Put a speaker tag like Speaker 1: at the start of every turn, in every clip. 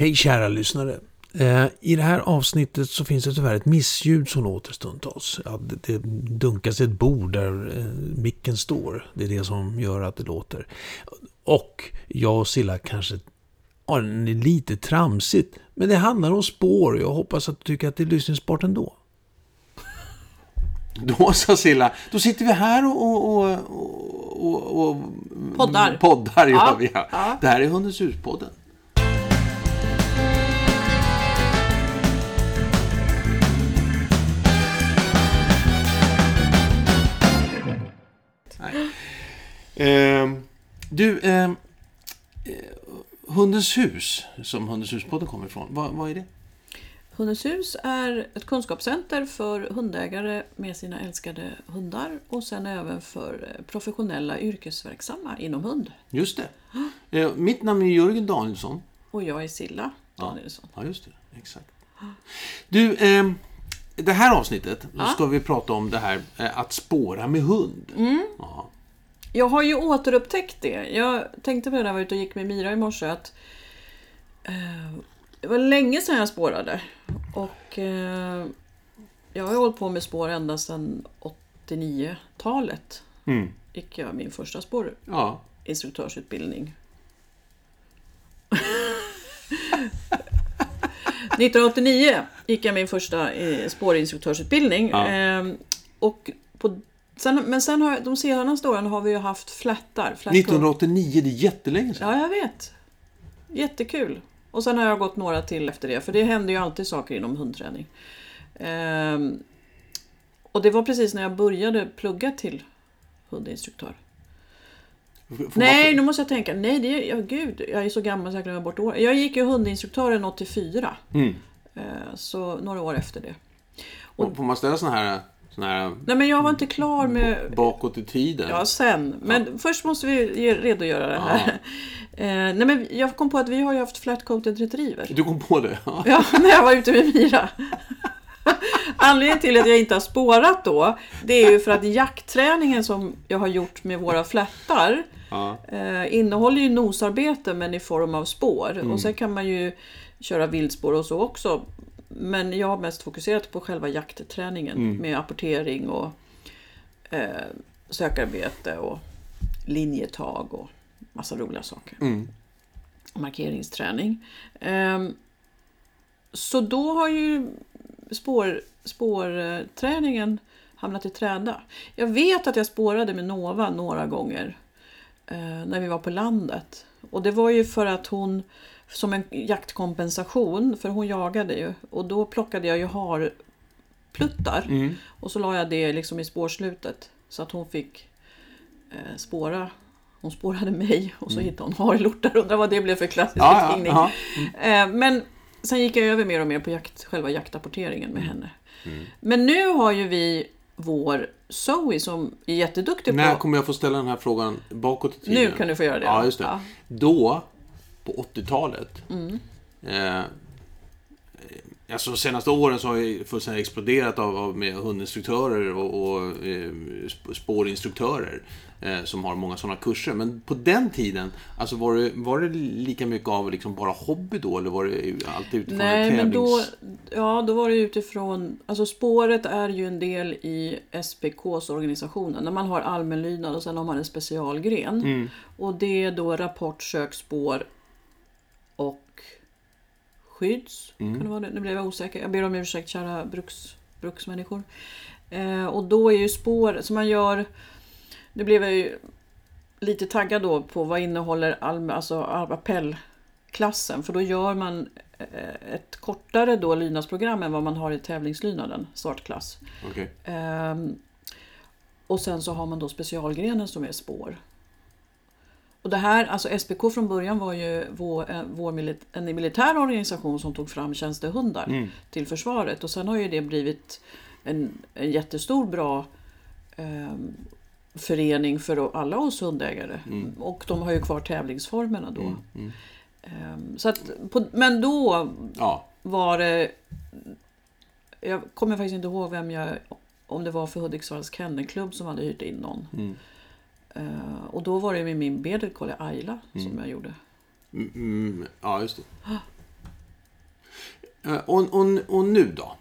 Speaker 1: Hej kära lyssnare. Eh, I det här avsnittet så finns det tyvärr ett missljud som låter stundtals. Ja, det, det dunkas ett bord där eh, micken står. Det är det som gör att det låter. Och jag och Silla kanske har en lite tramsigt. Men det handlar om spår och jag hoppas att du tycker att det är lyssningsbart ändå.
Speaker 2: Då sa Silla, då sitter vi här och, och, och, och, och
Speaker 3: Poddar.
Speaker 2: Poddar gör
Speaker 3: Ja,
Speaker 2: vi. Ja.
Speaker 3: ja.
Speaker 2: Det här är Hundens hus-podden. Ehm, du, ehm, eh, Hundens hus, som Hundens hus-podden kommer ifrån, vad, vad är det?
Speaker 3: Hundens hus är ett kunskapscenter för hundägare med sina älskade hundar och sen även för eh, professionella yrkesverksamma inom hund.
Speaker 2: Just det. Eh, mitt namn är Jörgen Danielsson.
Speaker 3: Och jag är Silla Danielsson.
Speaker 2: Ja, just det. Exakt. Du, ehm, det här avsnittet, då
Speaker 3: Ja.
Speaker 2: ska vi prata om det här eh, att spåra med hund.
Speaker 3: Mm.
Speaker 2: Ja.
Speaker 3: Jag har ju återupptäckt det. Jag tänkte på det när jag var ute och gick med Mira i morse att eh, det var länge sedan jag spårade. Och eh, jag har hållit på med spår ända sedan 89-talet.
Speaker 2: Mm.
Speaker 3: Gick jag min första
Speaker 2: ja.
Speaker 3: spårinstruktörsutbildning. 1989 gick jag min första eh, spårinstruktörsutbildning.
Speaker 2: Ja.
Speaker 3: Ehm, och på, sen, men sen har, de senaste åren har vi ju haft flättar. flat
Speaker 2: 1989, det är jättelänge sedan.
Speaker 3: Ja, jag vet. Jättekul. Och sen har jag gått några till efter det, för det händer ju alltid saker inom hundträning. Ehm, och det var precis när jag började plugga till hundinstruktör.
Speaker 2: Får man-
Speaker 3: Nej, nu måste jag tänka. Nej, det är, ja, gud, jag är så gammal så jag glömmer bort år. Jag gick ju hundinstruktören 84.
Speaker 2: Mm.
Speaker 3: eh, Så några år efter det.
Speaker 2: Och får man ställa såna här, såna här
Speaker 3: Nej, men jag var inte klar med...
Speaker 2: bakåt i tiden?
Speaker 3: Ja, sen. Men först måste vi redogöra det här. Eh, nej, men jag kom på att vi har ju haft flat-coated retriever.
Speaker 2: Du kom på det? Ja.
Speaker 3: Ja, när jag var ute med Mira. Anledningen till att jag inte har spårat då, det är ju för att jaktträningen som jag har gjort med våra flättar
Speaker 2: Ja.
Speaker 3: eh, innehåller ju nosarbete men i form av spår. Och sen kan man ju köra vildspår och så också. Men jag har mest fokuserat på själva jaktträningen med apportering och eh, sökarbete och linjetag och massa roliga saker.
Speaker 2: Mm.
Speaker 3: Markeringsträning. Ehm, så då har ju spår, spårträningen hamnat i träda. Jag vet att jag spårade med Nova några gånger eh, när vi var på landet. Och det var ju för att hon, som en jaktkompensation, för hon jagade ju. Och då plockade jag ju harpluttar
Speaker 2: Mm.
Speaker 3: och så la jag det liksom i spårslutet. Så att hon fick eh, spåra. Hon spårade mig och så hittade hon harlortar. Undrar vad det blev för klassisk
Speaker 2: Mm. Ja, ja,
Speaker 3: beskrivning.
Speaker 2: ja.
Speaker 3: Eh, Men sen gick jag över mer och mer på jakt, själva jaktrapporteringen
Speaker 2: Mm.
Speaker 3: med henne. Men nu har ju vi vår Zoe som är jätteduktig
Speaker 2: När
Speaker 3: på...
Speaker 2: kommer jag få ställa den här frågan bakåt i tiden?
Speaker 3: Nu kan du få göra det.
Speaker 2: Ja, just det.
Speaker 3: Ja.
Speaker 2: Då, på 80-talet,
Speaker 3: Mm.
Speaker 2: eh, alltså de senaste åren så har ju fullständigt exploderat av, av med hundinstruktörer och, och eh, sp- spårinstruktörer eh, som har många sådana kurser. Men på den tiden, alltså var det, var det lika mycket av liksom bara hobby då eller var det alltid utifrån
Speaker 3: Nej,
Speaker 2: en
Speaker 3: men då,
Speaker 2: tävlings...
Speaker 3: ja, då var det utifrån... Alltså spåret är ju en del i SPKs organisationen. När man har allmänlydnad och sen har man en specialgren.
Speaker 2: Mm.
Speaker 3: Och det är då rapport, sökspår och skydds.
Speaker 2: Mm.
Speaker 3: Kan det vara det? Nu blev jag osäker. Jag ber om ursäkt kära bruks, bruksmänniskor. Eh, och då är ju spår som man gör... Nu blev jag ju lite taggad då på vad innehåller alltså appellklassen. För då gör man eh, ett kortare då lydnadsprogram än vad man har i tävlingslydnaden, startklass.
Speaker 2: Okej.
Speaker 3: Ehm, och sen så har man då specialgrenen som är spår. Och det här, alltså SPK från början var ju vår, eh, vår milit, en militär organisation som tog fram tjänstehundar
Speaker 2: Mm.
Speaker 3: till försvaret. Och sen har ju det blivit en, en jättestor bra ehm, förening för alla oss hundägare. Och de har ju kvar tävlingsformerna då.
Speaker 2: Mm. Mm.
Speaker 3: Ehm, så att, på, men då
Speaker 2: Ja.
Speaker 3: var det... Jag kommer faktiskt inte ihåg vem jag... Om det var för Hudiksvalls kennelklubb som hade hyrt in någon.
Speaker 2: Mm.
Speaker 3: Eh, och då var det med min Collie Ayla som jag gjorde.
Speaker 2: Mm, mm, ja, just det. Eh, Och, och, och nu då?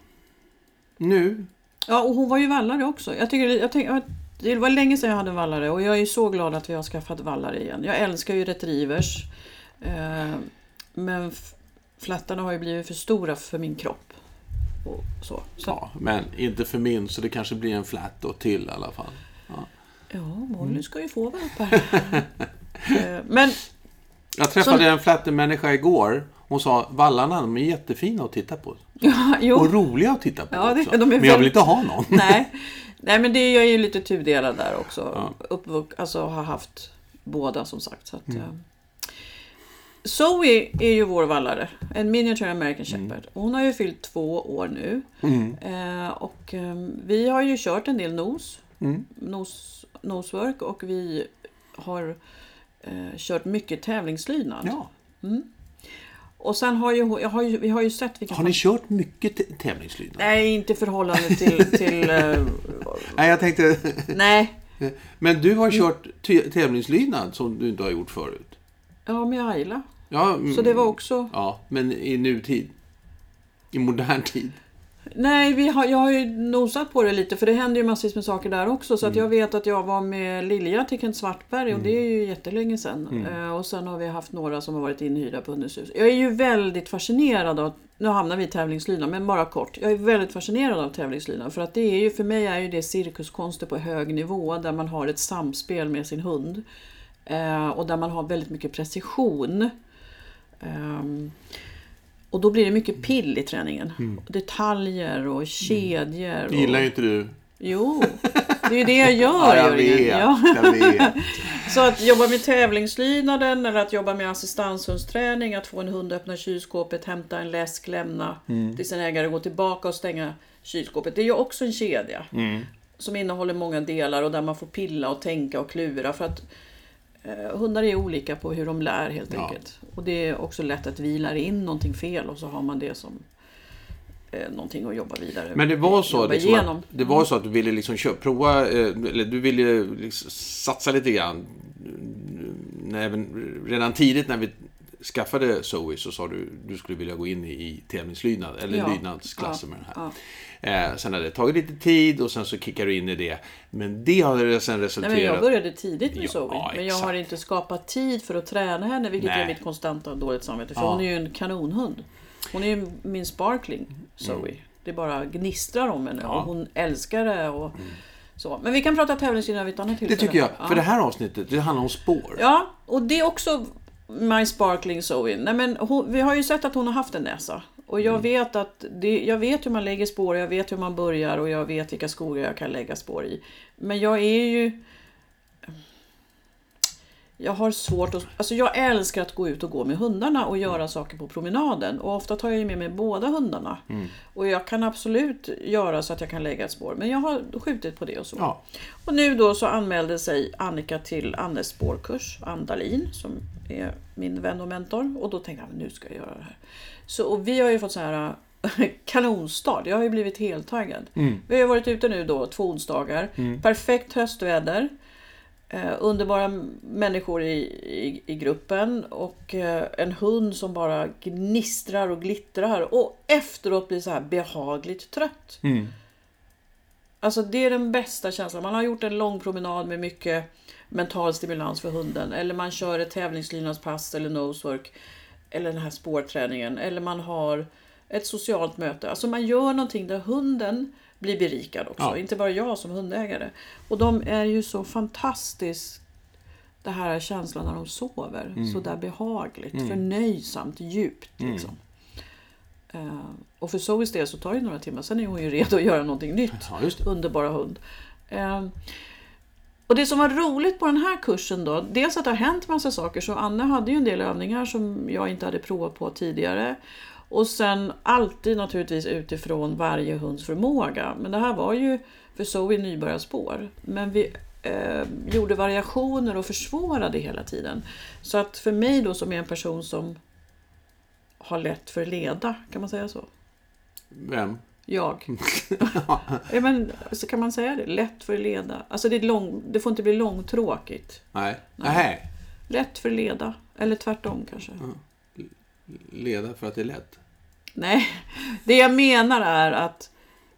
Speaker 2: Nu?
Speaker 3: Ja, och hon var ju vallare också. Jag tycker, jag tänk, jag- det var länge sedan jag hade vallare och jag är så glad att vi har skaffat vallare igen. Jag älskar ju retrievers. Eh, men f- flättarna har ju blivit för stora för min kropp. Och så. så
Speaker 2: Ja, men inte för min, så det kanske blir en flat då till i alla fall.
Speaker 3: Ja, Molly ska ju få valpar. Eh, men
Speaker 2: Jag träffade
Speaker 3: Som-
Speaker 2: en flattermänniska igår. Hon sa vallarna, de är jättefina att titta på.
Speaker 3: ja, jo.
Speaker 2: Och roliga att titta på
Speaker 3: Ja, det-
Speaker 2: också.
Speaker 3: de är
Speaker 2: Men jag vill inte ha någon.
Speaker 3: Nej. Nej, men det jag är ju lite tudelad där också.
Speaker 2: Ja.
Speaker 3: Uppvux, alltså har haft båda som sagt. Så att,
Speaker 2: Mm.
Speaker 3: eh. Zoe är ju vår vallare. En miniature American
Speaker 2: Mm.
Speaker 3: Shepherd. Hon har ju fyllt två år nu. Eh, och eh, vi har ju kört en del nos.
Speaker 2: Mm.
Speaker 3: nos noswork och vi har eh, kört mycket tävlingslydnad.
Speaker 2: Ja.
Speaker 3: Och sen har ju, jag har ju, vi har ju sett vilka
Speaker 2: Har ni kört mycket tävlingslydnad?
Speaker 3: Nej, inte i förhållande till... till eh,
Speaker 2: Nej, jag tänkte...
Speaker 3: nej.
Speaker 2: Men du har kört tävlingslydnad som du inte har gjort förut.
Speaker 3: Ja, med Ayla.
Speaker 2: Ja, mm,
Speaker 3: Så det var också...
Speaker 2: Ja, men i nutid. I modern tid.
Speaker 3: Nej, vi har, jag har ju nosat på det lite för det händer ju massvis med saker där också. Så att jag vet att jag var med Lilja till Kent Svartberg och det är ju jättelänge sedan. Eh, och sen har vi haft några som har varit inhyrda på Hundeshus. Jag är ju väldigt fascinerad av, nu hamnar vi i tävlingslydnad men bara kort. Jag är väldigt fascinerad av tävlingslydnad för att det är ju, för mig är ju det cirkuskonster på hög nivå där man har ett samspel med sin hund. Eh, och där man har väldigt mycket precision. Och då blir det mycket pill i träningen. Detaljer och kedjor.
Speaker 2: Gillar
Speaker 3: och...
Speaker 2: ju inte du.
Speaker 3: Jo, det är ju det jag gör
Speaker 2: Ja, jag vet.
Speaker 3: Ja.
Speaker 2: Jag vet.
Speaker 3: Så att jobba med tävlingslydnaden eller att jobba med assistanshundsträning, att få en hund att öppna kylskåpet, hämta en läsk, lämna
Speaker 2: Mm.
Speaker 3: till sin ägare, gå tillbaka och stänga kylskåpet. Det är ju också en kedja.
Speaker 2: Mm.
Speaker 3: Som innehåller många delar och där man får pilla och tänka och klura. För att eh, hundar är olika på hur de lär helt
Speaker 2: Ja.
Speaker 3: enkelt. Och det är också lätt att vi lär in någonting fel och så har man det som eh, någonting att jobba vidare
Speaker 2: Men det var så, liksom att, det var så att du ville liksom köpa, prova, eh, eller du ville liksom satsa lite grann. När, även, redan tidigt när vi skaffade Zoe så sa du du skulle vilja gå in i, tävlingslydnad, eller
Speaker 3: Ja.
Speaker 2: lydnadsklasser
Speaker 3: Ja.
Speaker 2: med den här.
Speaker 3: Ja.
Speaker 2: Eh, sen hade det tagit lite tid och sen så kickar du in i det. Men det har sen
Speaker 3: Nej,
Speaker 2: resulterat...
Speaker 3: men jag började tidigt med
Speaker 2: Ja,
Speaker 3: Zoe.
Speaker 2: ja,
Speaker 3: men jag har inte skapat tid för att träna henne, vilket
Speaker 2: Nej.
Speaker 3: är mitt konstanta dåligt samvete. För
Speaker 2: Ja.
Speaker 3: hon är ju en kanonhund. Hon är ju min sparkling, Zoe. Det bara gnistrar om henne
Speaker 2: Mm. Ja. Mm.
Speaker 3: och hon älskar det. Och så. Men vi kan prata tävlingslydnad vid ett annat
Speaker 2: Det
Speaker 3: tillfälle.
Speaker 2: tycker jag.
Speaker 3: Ja.
Speaker 2: För det här avsnittet, det handlar om spår.
Speaker 3: Ja, och det är också My Sparkling Zoe. Nej, men hon, vi har ju sett att hon har haft en näsa. Och jag vet att det, jag vet hur man lägger spår, jag vet hur man börjar och jag vet vilka skogar jag kan lägga spår i. Men jag är ju... Jag har svårt att... Alltså jag älskar att gå ut och gå med hundarna och göra saker på promenaden. Och ofta tar jag med mig båda hundarna. Och jag kan absolut göra så att jag kan lägga ett spår. Men jag har skjutit på det och så.
Speaker 2: Ja.
Speaker 3: Och nu då så anmälde sig Annika till Annes spårkurs, Andalin, som är min vän och mentor. Och då tänkte jag, nu ska jag göra det här. Så, och vi har ju fått så här kanonstart. Jag har ju blivit helt taggad. Vi har varit ute nu då två onsdagar. Perfekt höstväder. Eh, underbara människor i, i, i gruppen och eh, en hund som bara gnistrar och glittrar och efteråt blir så här behagligt trött.
Speaker 2: Mm.
Speaker 3: Alltså det är den bästa känslan. Man har gjort en lång promenad med mycket mental stimulans för hunden. Eller man kör ett tävlingslydnadspass eller nosework. Eller den här spårträningen. Eller man har ett socialt möte. Alltså man gör någonting där hunden blir berikad också.
Speaker 2: Ja.
Speaker 3: Inte bara jag som hundägare. Och de är ju så fantastiskt det här känslan när de sover. Så där behagligt, förnöjsamt, djupt. Liksom. Eh, och för Zoes del så tar det några timmar, sen är hon ju redo att göra någonting nytt.
Speaker 2: Ja.
Speaker 3: Underbara hund. Eh, och det som var roligt på den här kursen då, dels att det har hänt massa saker, så Anne hade ju en del övningar som jag inte hade provat på tidigare. Och sen alltid naturligtvis utifrån varje hunds förmåga. Men det här var ju för Zoe nybörjarspår. Men vi eh, gjorde variationer och försvårade hela tiden. Så att för mig då som är en person som har lätt för leda, kan man säga så?
Speaker 2: Vem?
Speaker 3: Jag. ja, men, så kan man säga det? Lätt för leda. Alltså det, lång, det får inte bli långtråkigt.
Speaker 2: Nej. Nej.
Speaker 3: Lätt för leda. Eller tvärtom kanske.
Speaker 2: Leda för att det är lätt.
Speaker 3: Nej, det jag menar är att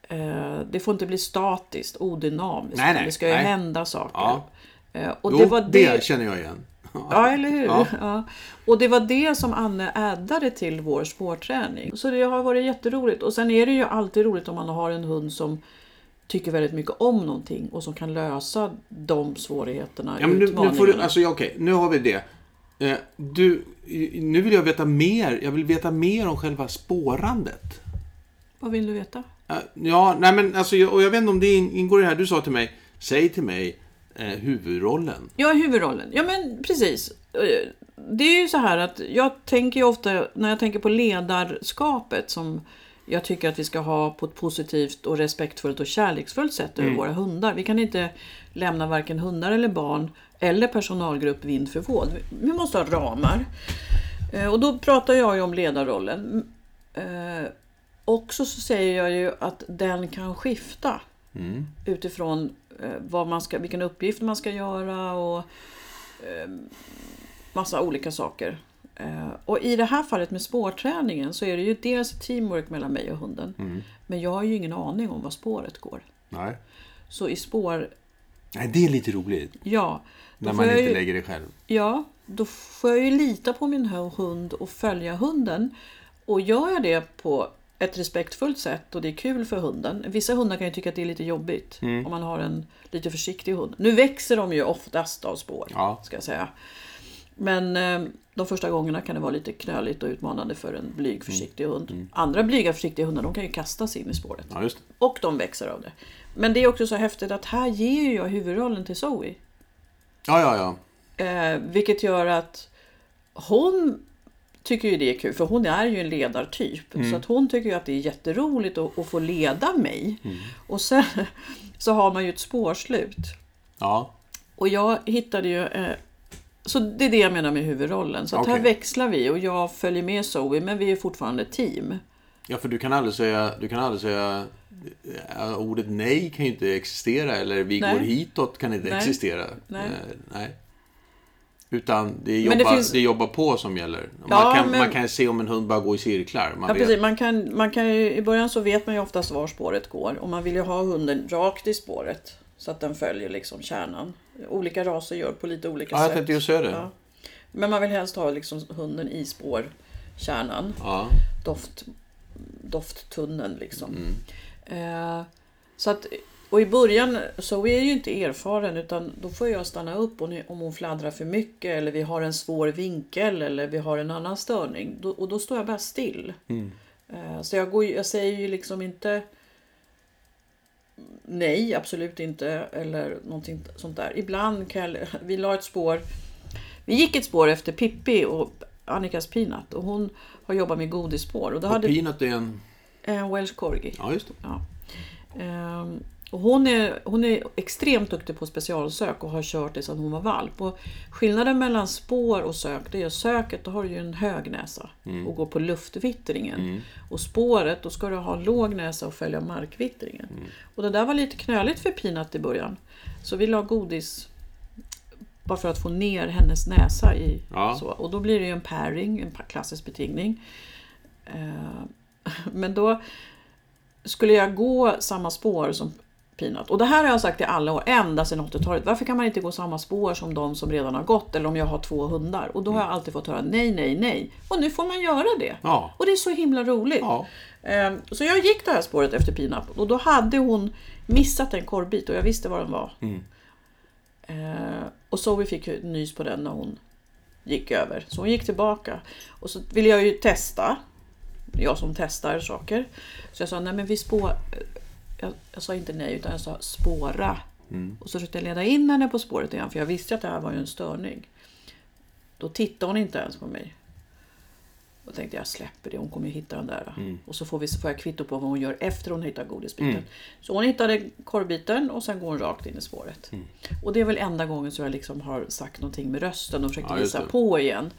Speaker 3: eh, det får inte bli statiskt, odynamiskt.
Speaker 2: Nej, nej,
Speaker 3: det ska ju
Speaker 2: nej.
Speaker 3: hända saker.
Speaker 2: Ja.
Speaker 3: Eh, och
Speaker 2: Jo,
Speaker 3: det var
Speaker 2: det...
Speaker 3: det,
Speaker 2: känner jag igen.
Speaker 3: Ja, eller hur?
Speaker 2: Ja.
Speaker 3: Ja. Och det var det som Anne addade till vår spårträning. Så det har varit jätteroligt. Och sen är det ju alltid roligt om man har en hund som tycker väldigt mycket om någonting och som kan lösa de svårigheterna,
Speaker 2: Ja, men nu, nu,
Speaker 3: utmaningarna.
Speaker 2: får du, alltså, ja, okej, nu har vi det. Eh, du, nu vill jag veta mer. Jag vill veta mer om själva spårandet.
Speaker 3: Vad vill du veta?
Speaker 2: Eh, Ja, nej men alltså, jag- och jag vet inte om det in- ingår i det här. Du sa till mig, säg till mig eh, huvudrollen.
Speaker 3: Ja, huvudrollen. Ja, men precis. Eh, Det är ju så här att jag tänker ju ofta, när jag tänker på ledarskapet som jag tycker att vi ska ha på ett positivt och respektfullt och kärleksfullt sätt över våra hundar. Vi kan inte lämna varken hundar eller barn eller personalgrupp vind för våg. Vi måste ha ramar. Eh, Och då pratar jag ju om ledarrollen. Eh, Också så säger jag ju att den kan skifta
Speaker 2: Mm.
Speaker 3: utifrån vad man ska, vilken uppgift man ska göra och eh, massa olika saker. Eh, och i det här fallet med spårträningen så är det ju dels teamwork mellan mig och hunden.
Speaker 2: Mm.
Speaker 3: Men jag har ju ingen aning om var spåret går.
Speaker 2: Nej.
Speaker 3: Så i spår,
Speaker 2: nej, det är lite roligt.
Speaker 3: ja.
Speaker 2: När man inte
Speaker 3: ju,
Speaker 2: lägger det själv.
Speaker 3: Ja, då får jag ju lita på min hund och följa hunden. Och gör jag det på ett respektfullt sätt och det är kul för hunden. Vissa hundar kan ju tycka att det är lite jobbigt
Speaker 2: Mm.
Speaker 3: om man har en lite försiktig hund. Nu växer de ju oftast av spår,
Speaker 2: Ja.
Speaker 3: ska jag säga. Men eh, de första gångerna kan det vara lite knöligt och utmanande för en blyg försiktig
Speaker 2: Mm.
Speaker 3: hund. Andra blyga försiktiga hundar de kan ju kastas in i spåret.
Speaker 2: Ja.
Speaker 3: Och de växer av det. Men det är också så häftigt att här ger jag huvudrollen till Zoe.
Speaker 2: Ja, ja, ja.
Speaker 3: Eh, vilket gör att hon tycker ju det är kul, för hon är ju en ledartyp. Så att hon tycker ju att det är jätteroligt att, att få leda mig. Och sen så har man ju ett spårslut.
Speaker 2: Ja,
Speaker 3: Och jag hittade ju... Eh, så det är det jag menar med huvudrollen. Så att här växlar vi och jag följer med Zoe, men vi är fortfarande ett team.
Speaker 2: ja för du kan aldrig säga... Du kan aldrig säga ja, ordet nej kan ju inte existera eller vi
Speaker 3: Nej.
Speaker 2: går hitåt kan inte
Speaker 3: Nej.
Speaker 2: existera.
Speaker 3: Nej.
Speaker 2: Eh, nej. Utan det är jobba,
Speaker 3: det
Speaker 2: det
Speaker 3: finns-
Speaker 2: är jobba på som gäller. Man,
Speaker 3: Ja,
Speaker 2: kan,
Speaker 3: men-
Speaker 2: man kan se om en hund bara går i cirklar. Man
Speaker 3: Ja,
Speaker 2: vet.
Speaker 3: precis. Man kan, man kan ju, I början så vet man ju oftast var spåret går och man vill ju ha hunden rakt i spåret så att den följer liksom kärnan. Olika raser gör på lite olika
Speaker 2: Ja, jag
Speaker 3: sätt.
Speaker 2: tänkte just säga det.
Speaker 3: Ja. Men man vill helst ha liksom hunden i spårkärnan,
Speaker 2: Ja.
Speaker 3: doft, dofttunneln liksom.
Speaker 2: Mm.
Speaker 3: Eh, så att, och i början så är jag ju inte erfaren utan då får jag stanna upp och om hon fladdrar för mycket eller vi har en svår vinkel eller vi har en annan störning. Då, och då står jag bara still.
Speaker 2: Mm.
Speaker 3: Eh, Så jag, går, jag säger ju liksom inte nej, absolut inte, eller någonting sånt där. Ibland kan jag, vi la ett spår, vi gick ett spår efter Pippi och Annikas Peanut och hon har jobbat med godisspår och då
Speaker 2: Och
Speaker 3: hade
Speaker 2: Peanut är en...
Speaker 3: en Welsh Corgi.
Speaker 2: Ja, just det.
Speaker 3: Ja. Ehm, och hon, är, hon är extremt duktig på specialsök och har kört det sedan hon var valp. Och skillnaden mellan spår och sök, det är att söket, då har du ju en hög näsa och går på luftvittringen.
Speaker 2: Mm.
Speaker 3: Och spåret, då ska du ha låg näsa och följa markvittringen. Och det där var lite knöligt för Peanut i början. Så vi la godis bara för att få ner hennes näsa i
Speaker 2: Ja.
Speaker 3: så. Och då blir det ju en pairing, en klassisk betingning. Eh, Men då skulle jag gå samma spår som Peanut. Och det här har jag sagt i alla år, ända sedan 80-talet. Varför kan man inte gå samma spår som de som redan har gått? Eller om jag har två hundar. Och då har jag alltid fått höra nej, nej, nej. Och nu får man göra det.
Speaker 2: Ja.
Speaker 3: Och det är så himla roligt.
Speaker 2: Ja.
Speaker 3: Eh, Så jag gick det här spåret efter Peanut. Och då hade hon missat en korvbit och jag visste var den var.
Speaker 2: Mm.
Speaker 3: Eh, och Zoe fick nys på den när hon gick över. Så hon gick tillbaka. Och så ville jag ju testa. Jag som testar saker. Så jag sa, nej men vi spår... Jag, jag sa inte nej utan jag sa spåra.
Speaker 2: Mm.
Speaker 3: Och så försökte jag leda in henne på spåret igen för jag visste att det här var ju en störning. Då tittade hon inte ens på mig. Då tänkte jag släpper det, hon kommer ju hitta den där.
Speaker 2: Mm.
Speaker 3: Och så får, vi, får jag kvitto på vad hon gör efter hon hittar godisbiten.
Speaker 2: Mm.
Speaker 3: Så hon hittade korvbiten och sen går hon rakt in i spåret.
Speaker 2: Mm.
Speaker 3: Och det är väl enda gången som jag liksom har sagt någonting med rösten och försökt
Speaker 2: Ja,
Speaker 3: visa på igen.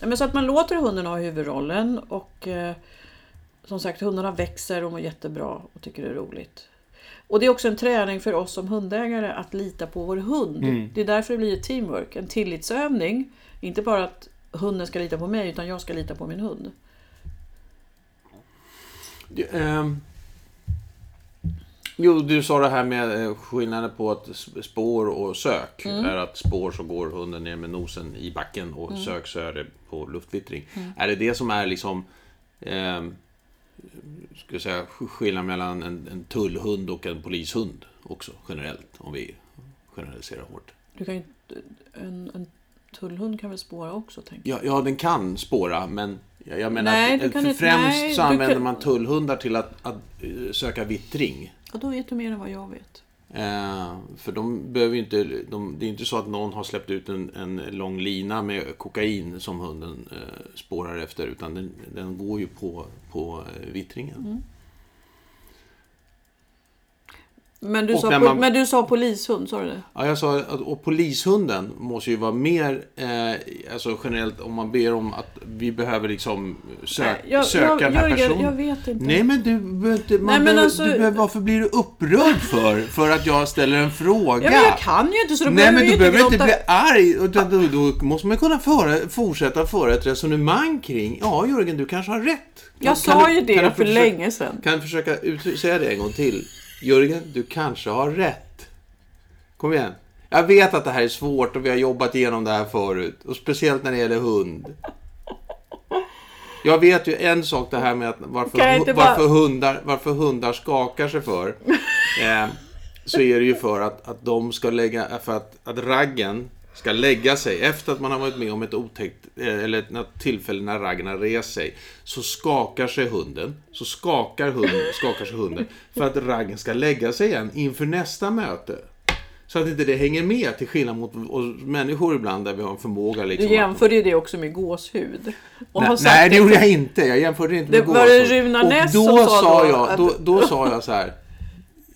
Speaker 3: Nej, men så att man låter hunden ha huvudrollen och eh, som sagt hundarna växer och mår jättebra och tycker det är roligt. Och det är också en träning för oss som hundägare att lita på vår hund.
Speaker 2: Mm.
Speaker 3: Det är därför det blir ett teamwork, en tillitsövning. Inte bara att hunden ska lita på mig utan jag ska lita på min hund.
Speaker 2: Ehm, jo, du sa det här med eh, skillnaden på att spår och sök. Är att spår så går hunden ner med nosen i backen och sök så är det på luftvittring. Är det det som är liksom ehm, ska säga, sk- skillnaden mellan en, en tullhund och en polishund också generellt? Om vi generaliserar hårt.
Speaker 3: Du kan ju, en, en tullhund kan väl spåra också, tänker jag.
Speaker 2: Ja, ja den kan spåra, men jag jag menar
Speaker 3: Nej,
Speaker 2: att, främst
Speaker 3: nej,
Speaker 2: så använder
Speaker 3: kan-
Speaker 2: man tullhundar till att, att eh, söka vittring.
Speaker 3: Ja, då vet du mer än vad jag vet.
Speaker 2: Eh, för de behöver ju inte, de, det är inte så att någon har släppt ut en, en lång lina med kokain som hunden eh, spårar efter, utan den, den går ju på, på eh, vittringen.
Speaker 3: Mm. Men du, sa,
Speaker 2: man-
Speaker 3: men du sa polishund, sa du det?
Speaker 2: Ja, jag sa att och polishunden måste ju vara mer, eh, alltså generellt om man ber om att vi behöver liksom sö-
Speaker 3: Nej, jag,
Speaker 2: söka
Speaker 3: jag,
Speaker 2: den här
Speaker 3: Jörgen,
Speaker 2: personen.
Speaker 3: jag vet inte.
Speaker 2: Nej men du inte, man
Speaker 3: Nej, men
Speaker 2: behöver,
Speaker 3: alltså-
Speaker 2: du behöver, varför blir du upprörd för? För att jag ställer en fråga?
Speaker 3: ja, men jag kan ju inte så då
Speaker 2: Nej men du behöver inte bli arg. Utan då, då måste man kunna föra, fortsätta föra ett resonemang kring, ja Jörgen du kanske har rätt.
Speaker 3: Jag
Speaker 2: kan
Speaker 3: sa
Speaker 2: du-
Speaker 3: ju det
Speaker 2: du
Speaker 3: för länge sedan.
Speaker 2: Kan du försöka säga det en gång till? Jörgen, du kanske har rätt. Kom igen. Jag vet att det här är svårt och vi har jobbat igenom det här förut. Och speciellt när det gäller hund. Jag vet ju en sak det här med att varför,
Speaker 3: inte bara-
Speaker 2: varför, hundar, varför hundar skakar sig för. Eh, så är det ju för att, att de ska lägga, för att, att raggen ska lägga sig efter att man har varit med om ett otäckt, eh, eller ett tillfälle när raggen har rest sig. Så skakar sig hunden, så skakar, hunden, skakar sig hunden för att raggen ska lägga sig igen inför nästa möte. Så att inte det hänger med till skillnad mot oss människor ibland där vi har en förmåga
Speaker 3: Du
Speaker 2: liksom att-
Speaker 3: jämförde ju det också med gåshud. Och
Speaker 2: Nej, nej, det gjorde jag inte. Jag jämförde inte med
Speaker 3: Det var det
Speaker 2: gåshud.
Speaker 3: Runa
Speaker 2: Och
Speaker 3: Näss
Speaker 2: då
Speaker 3: som sa då
Speaker 2: jag, då, då sa jag så här.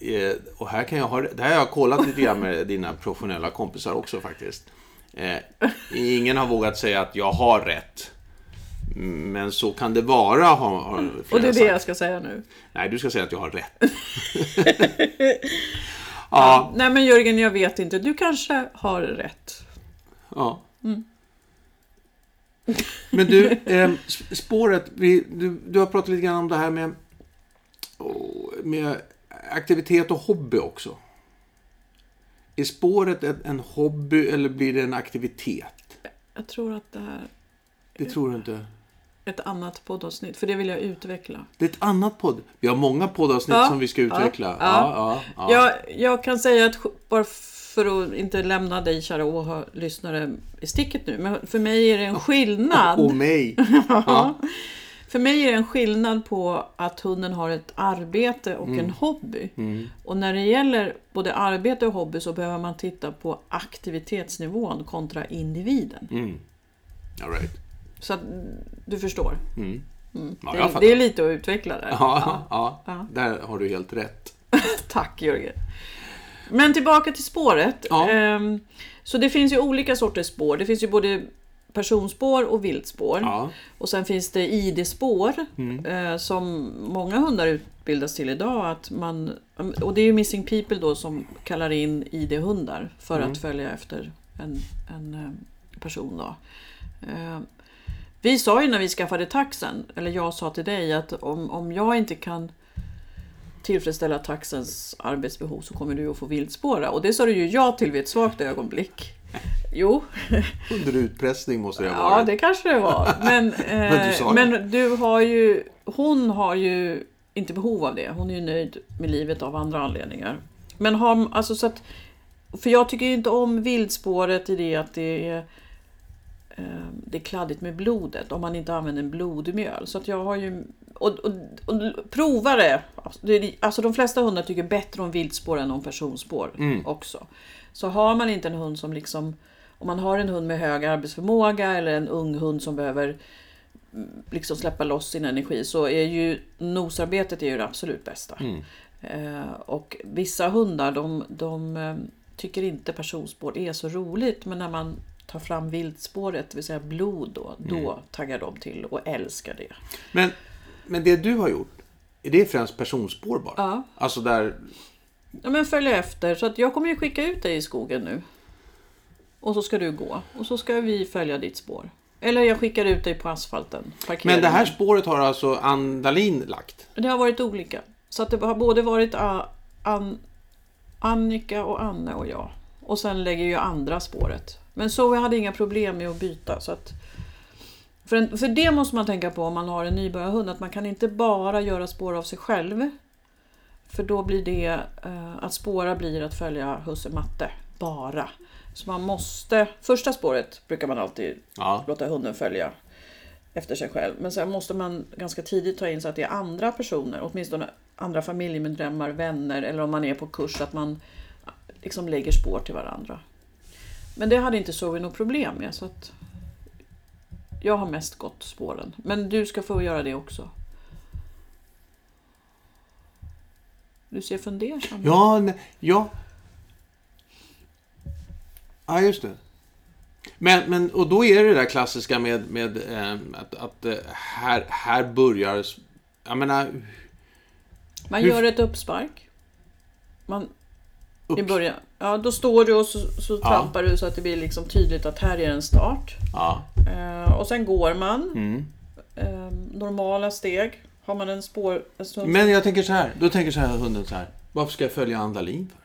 Speaker 2: Eh, och här kan jag ha, det här har jag kollat lite grann med dina professionella kompisar också faktiskt. Eh, ingen har vågat säga att jag har rätt. Men så kan det vara, har, har
Speaker 3: Och
Speaker 2: flera
Speaker 3: det är det
Speaker 2: sagt.
Speaker 3: jag ska säga nu.
Speaker 2: Nej, du ska säga att jag har rätt. ja,
Speaker 3: Nej men Jörgen, jag vet inte. Du kanske har rätt.
Speaker 2: Ja.
Speaker 3: Mm.
Speaker 2: Men du, eh, sp- spåret. Vi, du, du har pratat lite grann om det här med, oh, med aktivitet och hobby också. Är spåret en, en hobby eller blir det en aktivitet?
Speaker 3: Jag tror att det här
Speaker 2: Det tror du inte?
Speaker 3: ett annat poddavsnitt, för det vill jag utveckla.
Speaker 2: Det är ett annat podd. Vi har många poddavsnitt
Speaker 3: Ja,
Speaker 2: som vi ska utveckla.
Speaker 3: ja.
Speaker 2: Ja, ja, ja.
Speaker 3: Jag, jag kan säga att, bara för att inte lämna dig kära åhör, lyssnare i sticket nu, men för mig är det en skillnad.
Speaker 2: Och mig. Ja.
Speaker 3: För mig är det en skillnad på att hunden har ett arbete och
Speaker 2: Mm.
Speaker 3: en hobby. Och när det gäller både arbete och hobby så behöver man titta på aktivitetsnivån kontra individen.
Speaker 2: Mm. All right.
Speaker 3: Så att du förstår.
Speaker 2: Mm.
Speaker 3: Mm.
Speaker 2: Ja,
Speaker 3: det, är, det är lite att utveckla där.
Speaker 2: Ja, ja.
Speaker 3: Ja.
Speaker 2: där har du helt rätt.
Speaker 3: Tack Jörgen. Men tillbaka till spåret.
Speaker 2: Ja.
Speaker 3: Ehm, Så det finns ju olika sorters spår. Det finns ju både personspår och viltspår.
Speaker 2: Ja.
Speaker 3: Och sen finns det ID-spår
Speaker 2: Mm.
Speaker 3: eh, som många hundar utbildas till idag. Att man, och det är ju Missing People då som kallar in ID-hundar för
Speaker 2: Mm.
Speaker 3: att följa efter en, en eh, person. Då. Eh, Vi sa ju när vi skaffade taxen, eller jag sa till dig att om, om jag inte kan tillfredsställa taxens arbetsbehov så kommer du att få viltspåra. Och det sa du ju ja till vid ett svagt ögonblick. Jo,
Speaker 2: Under utpressning måste det ha
Speaker 3: Ja,
Speaker 2: varit.
Speaker 3: det kanske det var. Men,
Speaker 2: Men du
Speaker 3: eh, men du har ju, hon har ju inte behov av det. Hon är ju nöjd med livet av andra anledningar. Men har, alltså så att, för jag tycker ju inte om viltspåret i det att det är, eh, det är kladdigt med blodet om man inte använder en blodmjöl. Så att jag har ju, och, och, och prova det. Alltså, Alltså de flesta hundar tycker bättre om viltspår än om personspår
Speaker 2: Mm.
Speaker 3: också. Så har man inte en hund som liksom om man har en hund med hög arbetsförmåga eller en ung hund som behöver mm, liksom släppa loss sin energi så är ju nosarbetet är ju det absolut bästa.
Speaker 2: Mm.
Speaker 3: Eh, och vissa hundar de, de eh, tycker inte personspår är så roligt men när man tar fram viltspåret, det vill säga blod då, då taggar de till och älskar det.
Speaker 2: Men, men det du har gjort, är det främst personspår bara?
Speaker 3: Ja.
Speaker 2: Alltså där...
Speaker 3: Ja, men följ efter. Så att jag kommer ju skicka ut dig i skogen nu. Och så ska du gå. Och så ska vi följa ditt spår. Eller jag skickar ut dig på asfalten.
Speaker 2: Men det här spåret har alltså Andalin lagt?
Speaker 3: Det har varit olika. Så att det har både varit A- An, Annika och Anne och jag. Och sen lägger ju andra spåret. Men så jag hade inga problem med att byta. Så att, för, en, för det måste man tänka på om man har en nybörjarhund. Att man kan inte bara göra spår av sig själv. För då blir det eh, att spåra blir att följa husse matte. Bara. Så man måste, första spåret brukar man alltid
Speaker 2: Ja.
Speaker 3: låta hunden följa efter sig själv. Men sen måste man ganska tidigt ta in så att det är andra personer, åtminstone andra familjemedlemmar, vänner eller om man är på kurs, att man liksom lägger spår till varandra. Men det hade inte Zoe något problem med. Så att jag har mest gått spåren. Men du ska få göra det också. Du ser fundersam ut.
Speaker 2: Ja, ja. Ja, just det. Men, men, och då är det det där klassiska med, med eh, att, att eh, här, här börjar... Jag menar...
Speaker 3: Man
Speaker 2: Hur-
Speaker 3: gör ett uppspark. Man, I
Speaker 2: Upps.
Speaker 3: början. Ja, då står du och så, så
Speaker 2: Ja.
Speaker 3: trampar du så att det blir liksom tydligt att här är en start.
Speaker 2: Ja.
Speaker 3: Eh, och sen går man.
Speaker 2: Mm.
Speaker 3: Eh, normala steg. Har man en spår... En
Speaker 2: Men jag tänker så här. Då tänker så här hunden så här. Varför ska jag följa Andalin för?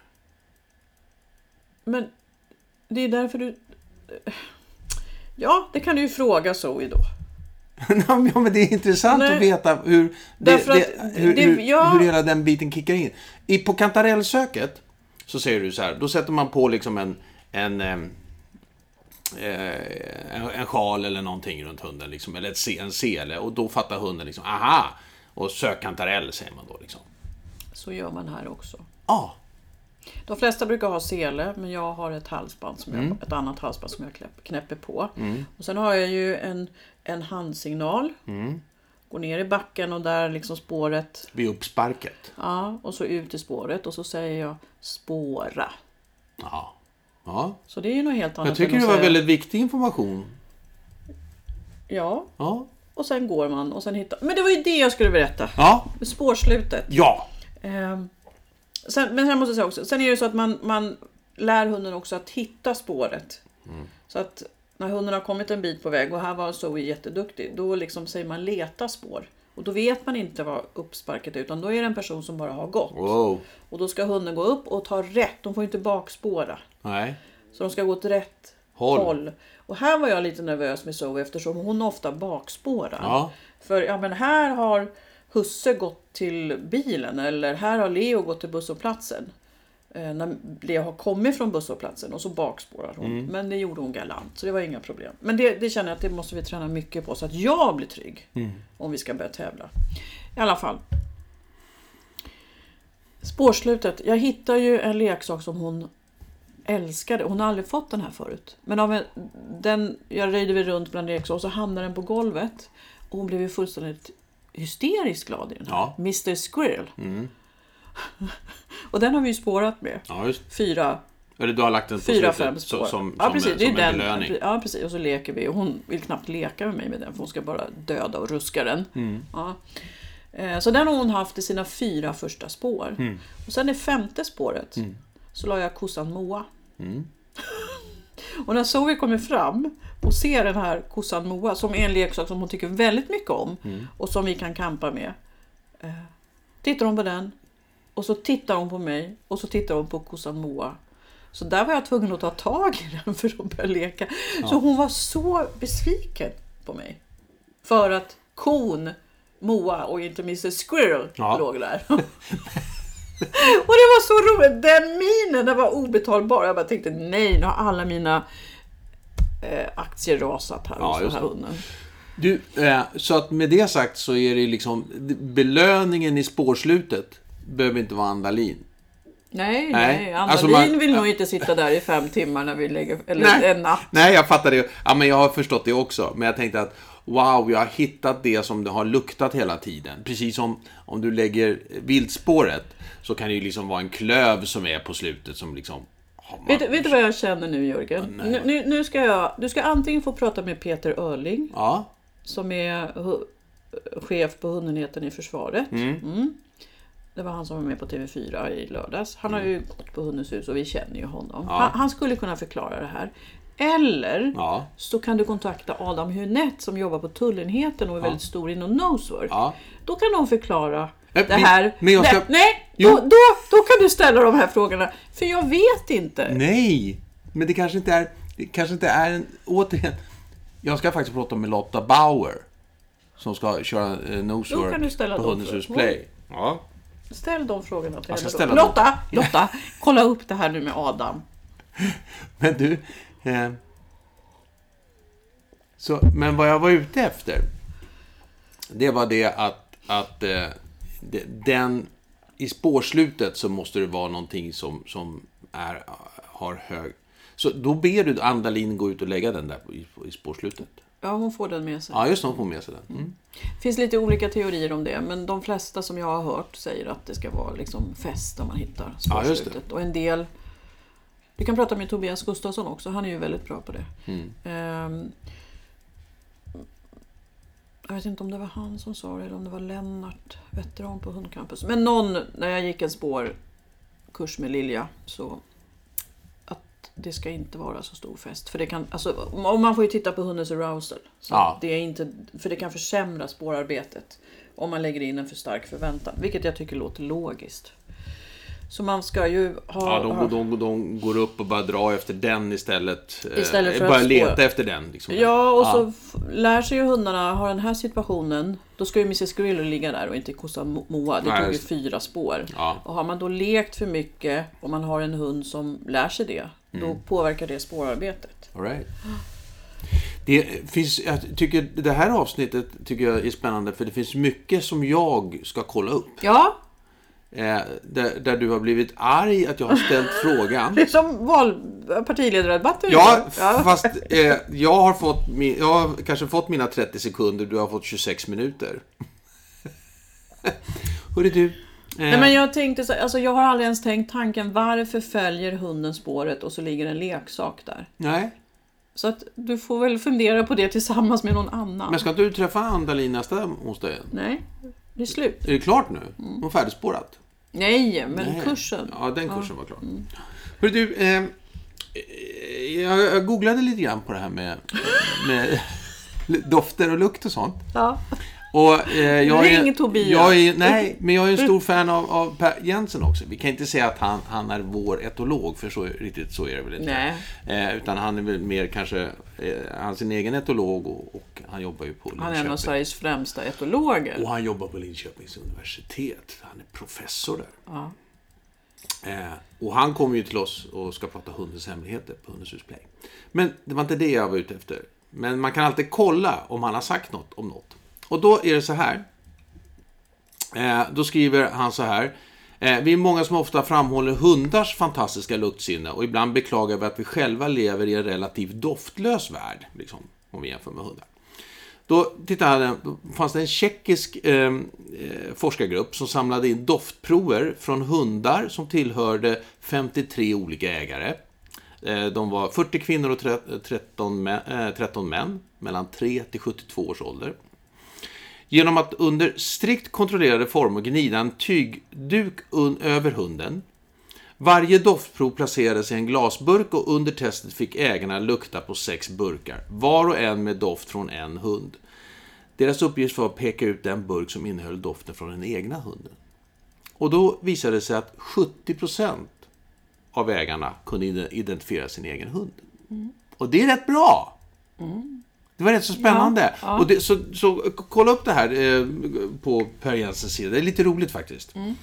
Speaker 3: men det är därför du... Ja, det kan du ju fråga Zoe då.
Speaker 2: ja, men det är intressant
Speaker 3: Nej.
Speaker 2: att veta hur, det, det, hur,
Speaker 3: det-
Speaker 2: hur,
Speaker 3: ja.
Speaker 2: hur hela den biten kickar in. I, på kantarellsöket så säger du så här. Då sätter man på liksom en, en, eh, en, en sjal eller någonting runt hunden. Liksom, eller ett, en sele. Och då fattar hunden liksom, aha! Och sök kantarell säger man då. Liksom.
Speaker 3: Så gör man här också.
Speaker 2: Ah,
Speaker 3: De flesta brukar ha sele, men jag har ett halsband som
Speaker 2: Mm.
Speaker 3: jag, ett annat halsband som jag knäpp, knäpper på. Och sen har jag ju en, en handsignal.
Speaker 2: Mm.
Speaker 3: Går ner i backen och där liksom spåret
Speaker 2: vid uppsparket.
Speaker 3: Ja, och så ut i spåret och så säger jag spåra.
Speaker 2: Ja. ja.
Speaker 3: Så det är ju något helt annat
Speaker 2: Jag tycker det var
Speaker 3: säga,
Speaker 2: väldigt viktig information.
Speaker 3: Ja,
Speaker 2: Ja.
Speaker 3: och sen går man och sen hittar... Men det var ju det jag skulle berätta.
Speaker 2: Ja.
Speaker 3: Spårslutet.
Speaker 2: Ja.
Speaker 3: Ehm, sen, men jag måste säga också, sen är det så att man, man lär hunden också att hitta spåret. Så att när hunden har kommit en bit på väg och här var Zoe jätteduktig, då liksom säger man leta spår. Och då vet man inte vad uppsparket är, utan då är det en person som bara har gått.
Speaker 2: Wow.
Speaker 3: Och då ska hunden gå upp och ta rätt, de får inte bakspåra.
Speaker 2: Nej.
Speaker 3: Så de ska gå åt rätt
Speaker 2: Håll.
Speaker 3: håll. Och här var jag lite nervös med Zoe eftersom hon ofta bakspårar.
Speaker 2: Ja.
Speaker 3: För ja, men här har Husse gått till bilen eller här har Leo gått till busshållplatsen. Eh, när Leo har kommit från busshållplatsen och så bakspårar hon.
Speaker 2: Mm.
Speaker 3: Men det gjorde hon galant så det var inga problem. Men det, det känner jag att det måste vi träna mycket på så att jag blir trygg.
Speaker 2: Mm.
Speaker 3: Om vi ska börja tävla. I alla fall. Spårslutet. Jag hittar ju en leksak som hon älskade. Hon har aldrig fått den här förut. Men av en, den, jag röjde väl runt bland leksaker och så hamnade den på golvet. Och hon blev ju fullständigt hysteriskt glad i den här.
Speaker 2: Ja.
Speaker 3: Mr Squirrel.
Speaker 2: Mm.
Speaker 3: Och den har vi ju spårat med.
Speaker 2: Ja, just
Speaker 3: Fyra,
Speaker 2: Eller du har lagt den på
Speaker 3: fyra
Speaker 2: slutet
Speaker 3: spår.
Speaker 2: som,
Speaker 3: ja,
Speaker 2: som,
Speaker 3: precis,
Speaker 2: som
Speaker 3: det är
Speaker 2: en
Speaker 3: den.
Speaker 2: belöning.
Speaker 3: Ja, precis. Och så leker vi. Och hon vill knappt leka med mig med den för hon ska bara döda och ruska den.
Speaker 2: Mm.
Speaker 3: Ja. Eh, Så den har hon haft i sina fyra första spår.
Speaker 2: Mm.
Speaker 3: Och sen det femte spåret
Speaker 2: Mm.
Speaker 3: så la jag kossan Moa.
Speaker 2: Mm.
Speaker 3: Och när Zoe kommer fram och ser den här kossan Moa som är en leksak som hon tycker väldigt mycket om
Speaker 2: Mm.
Speaker 3: och som vi kan kampa med. Eh, tittar hon på den och så tittar hon på mig och så tittar hon på kossan Moa. Så där var jag tvungen att ta tag i den för att börja leka. Så hon var så besviken på mig. För att kon Moa och inte Mr Squirrel
Speaker 2: Ja.
Speaker 3: låg där. och det var så roligt. Den minen den var obetalbar. Jag bara tänkte nej, nu har alla mina eh, aktier rasat här
Speaker 2: Ja,
Speaker 3: hos den här hunden.
Speaker 2: Du, eh, så att med det sagt så är det liksom belöningen i spårslutet behöver inte vara Andalin.
Speaker 3: Nej,
Speaker 2: Nej,
Speaker 3: nej.
Speaker 2: alltså
Speaker 3: Andalin
Speaker 2: man-
Speaker 3: vill nog inte sitta där i fem timmar när vi lägger, eller
Speaker 2: Nej.
Speaker 3: en natt.
Speaker 2: Nej, jag fattar det. Ja, men jag har förstått det också. Men jag tänkte att wow, jag har hittat det som det har luktat hela tiden. Precis som om du lägger viltspåret så kan det ju liksom vara en klöv som är på slutet som liksom... man-
Speaker 3: Vet, vet du vad jag känner nu Jörgen?
Speaker 2: nej.
Speaker 3: Nu, nu, ska jag, du ska antingen få prata med Peter Örling
Speaker 2: Ja.
Speaker 3: som är chef på hundenheten i försvaret.
Speaker 2: Mm.
Speaker 3: Mm. Det var han som var med på TV4 i lördags. Han har ju gått på Hundens hus och vi känner ju honom.
Speaker 2: Ja.
Speaker 3: Han, han skulle kunna förklara det här. Eller
Speaker 2: Ja.
Speaker 3: så kan du kontakta Adam Hunett som jobbar på tullenheten och är väldigt stor inom Nosework.
Speaker 2: Ja.
Speaker 3: Då kan de förklara
Speaker 2: Eh,
Speaker 3: det
Speaker 2: men-
Speaker 3: här.
Speaker 2: men jag ska-
Speaker 3: Nej, nej
Speaker 2: Jo.
Speaker 3: då, då, då kan du ställa de här frågorna. För jag vet inte.
Speaker 2: Nej, men det kanske inte är... Det kanske inte är en... Återigen. Jag ska faktiskt prata med Lotta Bauer. Som ska köra eh, Nosework på
Speaker 3: de
Speaker 2: Hundens hus. Play. Ja.
Speaker 3: Ställ de frågorna till henne.
Speaker 2: ställa.
Speaker 3: Lotta, Lotta, kolla upp det här nu med Adam.
Speaker 2: Men du... Eh, så, men vad jag var ute efter. Det var det att, att eh, den... I spårslutet så måste det vara någonting som, som är, har hög... Så då ber du Andalin gå ut och lägga den där i, i spårslutet.
Speaker 3: Ja, hon får den med sig.
Speaker 2: Ja, just det. Hon får med sig den. Mm.
Speaker 3: Det finns lite olika teorier om det, men de flesta som jag har hört säger att det ska vara liksom fäst om man hittar
Speaker 2: Ja,
Speaker 3: spårslutet. och en del... Vi kan prata med Tobias Gustafsson också, han är ju väldigt bra på det.
Speaker 2: Mm.
Speaker 3: Ehm, jag vet inte om det var han som sa det eller om det var Lennart, veteran på Hundcampus. Men någon, när jag gick en spårkurs med Lilja, så det ska inte vara så stor fest. För det kan, alltså, och man får ju titta på hundens arousal. Så
Speaker 2: Ja.
Speaker 3: det är inte, för det kan försämra spårarbetet om man lägger in en för stark förväntan. Vilket jag tycker låter logiskt. Så man ska ju ha...
Speaker 2: Ja, de, de, de går upp och bara drar efter den istället. Eh,
Speaker 3: Istället för
Speaker 2: bara
Speaker 3: att
Speaker 2: leta efter den. Liksom.
Speaker 3: Ja, och så f- lär sig ju hundarna, har den här situationen, då ska ju Mrs Grillo ligga där och inte kossan Mo- Moa. Det
Speaker 2: Nej,
Speaker 3: tog ju fyra spår.
Speaker 2: Ja.
Speaker 3: Och har man då lekt för mycket och man har en hund som lär sig det, då
Speaker 2: Mm.
Speaker 3: påverkar det spårarbetet.
Speaker 2: All right. Det finns, jag tycker det här avsnittet tycker jag är spännande för det finns mycket som jag ska kolla upp.
Speaker 3: Ja,
Speaker 2: Eh, där, där du har blivit arg att jag har ställt frågan.
Speaker 3: det är som val, partiledardebatten.
Speaker 2: Ja,
Speaker 3: ja.
Speaker 2: fast eh, jag har fått min, jag har kanske fått mina 30 sekunder, du har fått 26 minuter. Hörru du. Eh,
Speaker 3: Nej, men jag tänkte så, alltså jag har aldrig ens tänkt tanken varför följer hunden spåret och så ligger en leksak där.
Speaker 2: nej,
Speaker 3: Så att du får väl fundera på det tillsammans med någon annan.
Speaker 2: men ska inte du träffa Andalin nästa onsdag?
Speaker 3: Nej, det är slut.
Speaker 2: Är det klart nu? Hon är färdigspårat?
Speaker 3: Nej, men
Speaker 2: Nej.
Speaker 3: kursen.
Speaker 2: Ja, den kursen var klar. Hörru du, eh, eh, jag, jag googlade lite grann på det här med, med dofter och lukt och sånt.
Speaker 3: Ja.
Speaker 2: Och, eh, jag
Speaker 3: Ring
Speaker 2: är,
Speaker 3: Tobias.
Speaker 2: Jag är, nej, men jag är en stor fan av, av Per Jensen också. Vi kan inte säga att han, han är vår etolog, för så, riktigt så är det väl inte.
Speaker 3: Nej.
Speaker 2: Eh, utan han är väl mer kanske, eh, han är sin egen etolog och, och han jobbar ju på
Speaker 3: Han är en av
Speaker 2: Linköping.
Speaker 3: Sveriges främsta etologer.
Speaker 2: Och han jobbar på Linköpings universitet. Han är professor där.
Speaker 3: Ja.
Speaker 2: Eh, och han kommer ju till oss och ska prata hundens hemligheter på Hundens hus Play. Men det var inte det jag var ute efter. Men man kan alltid kolla om han har sagt något om något. Och då är det så här. Eh, då skriver han så här. Eh, vi är många som ofta framhåller hundars fantastiska luktsinne och ibland beklagar vi att vi själva lever i en relativt doftlös värld. Liksom, om vi jämför med hundar. Då, tittade då fanns det en tjeckisk ehm, eh, forskargrupp som samlade in doftprover från hundar som tillhörde 53 olika ägare. Eh, de var 40 kvinnor och 13 män, eh, 13 män mellan 3 till 72 års ålder. Genom att under strikt kontrollerade former gnida en tygduk un- över hunden varje doftprov placerades i en glasburk och under testet fick ägarna lukta på sex burkar, var och en med doft från en hund. Deras uppgift var att peka ut den burk som innehöll doften från den egna hunden. Och då visade det sig att 70% av ägarna kunde ide- identifiera sin egen hund. Och det är rätt bra! Det var rätt så spännande.
Speaker 3: Ja, ja.
Speaker 2: Och det, så, så kolla upp det här eh, på Per Jensens sida. Det är lite roligt faktiskt.
Speaker 3: Mm.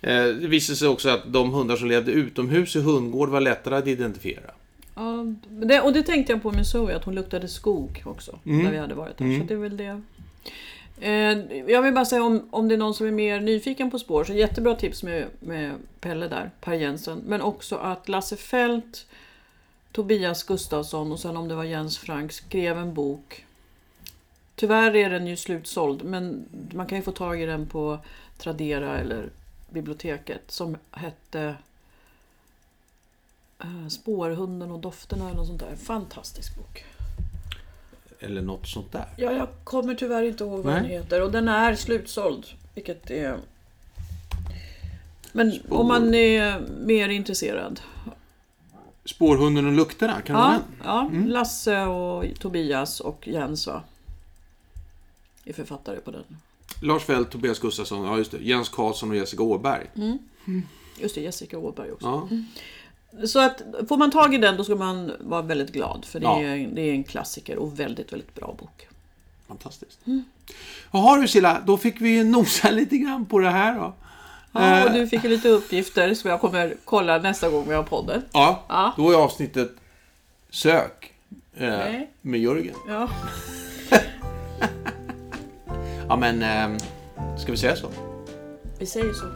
Speaker 2: Eh, det visade sig också att de hundar som levde utomhus i hundgård var lättare att identifiera.
Speaker 3: Ja, det, och det tänkte jag på med Zoe, att hon luktade skog också. När vi hade varit där. Så det är väl det. Eh, jag vill bara säga om, om det är någon som är mer nyfiken på spår, så jättebra tips med, med Pelle där, Per Jensen. Men också att Lasse Fält, Tobias Gustafsson och sen om det var Jens Frank skrev en bok. Tyvärr är den ju slutsåld, men man kan ju få tag i den på Tradera eller biblioteket som hette eh, Spårhunden och dofterna eller något sånt där. Fantastisk bok.
Speaker 2: Eller något sånt där.
Speaker 3: Ja, jag kommer tyvärr inte ihåg vad den
Speaker 2: Nej.
Speaker 3: heter och den är slutsåld. Vilket är... Men om man är mer intresserad
Speaker 2: Spårhunden och lukterna, kan
Speaker 3: Ja, ja Lasse och Tobias och Jens va? Är författare på den.
Speaker 2: Lars Fält, Tobias Gustafsson, ja just det. Jens Karlsson och Jessica Åberg.
Speaker 3: Just det, Jessica Åberg också.
Speaker 2: Ja.
Speaker 3: Så att får man tag i den då ska man vara väldigt glad. För det,
Speaker 2: Ja.
Speaker 3: är, det är en klassiker och väldigt, väldigt bra bok.
Speaker 2: Fantastiskt. Jaha du Silla, då fick vi nosa lite grann på det här då.
Speaker 3: Ja, och
Speaker 2: Eh.
Speaker 3: du fick ju lite uppgifter som jag kommer kolla nästa gång vi har podden.
Speaker 2: Ja,
Speaker 3: Ja.
Speaker 2: då är avsnittet Sök eh,
Speaker 3: Nej.
Speaker 2: med Jörgen.
Speaker 3: Ja,
Speaker 2: Ja men, eh, ska vi säga så?
Speaker 3: vi säger så.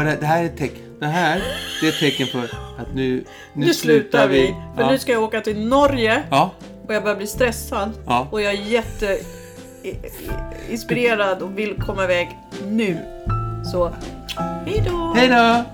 Speaker 2: Det, det här är ett tecken. Det här det är ett tecken för att nu, nu,
Speaker 3: Nu slutar vi. För
Speaker 2: Ja.
Speaker 3: nu ska jag åka till Norge
Speaker 2: ja,
Speaker 3: och jag börjar bli stressad.
Speaker 2: ja.
Speaker 3: Och jag är jätte i- i- inspirerad och vill komma iväg nu. Så, hej då!
Speaker 2: Hej då!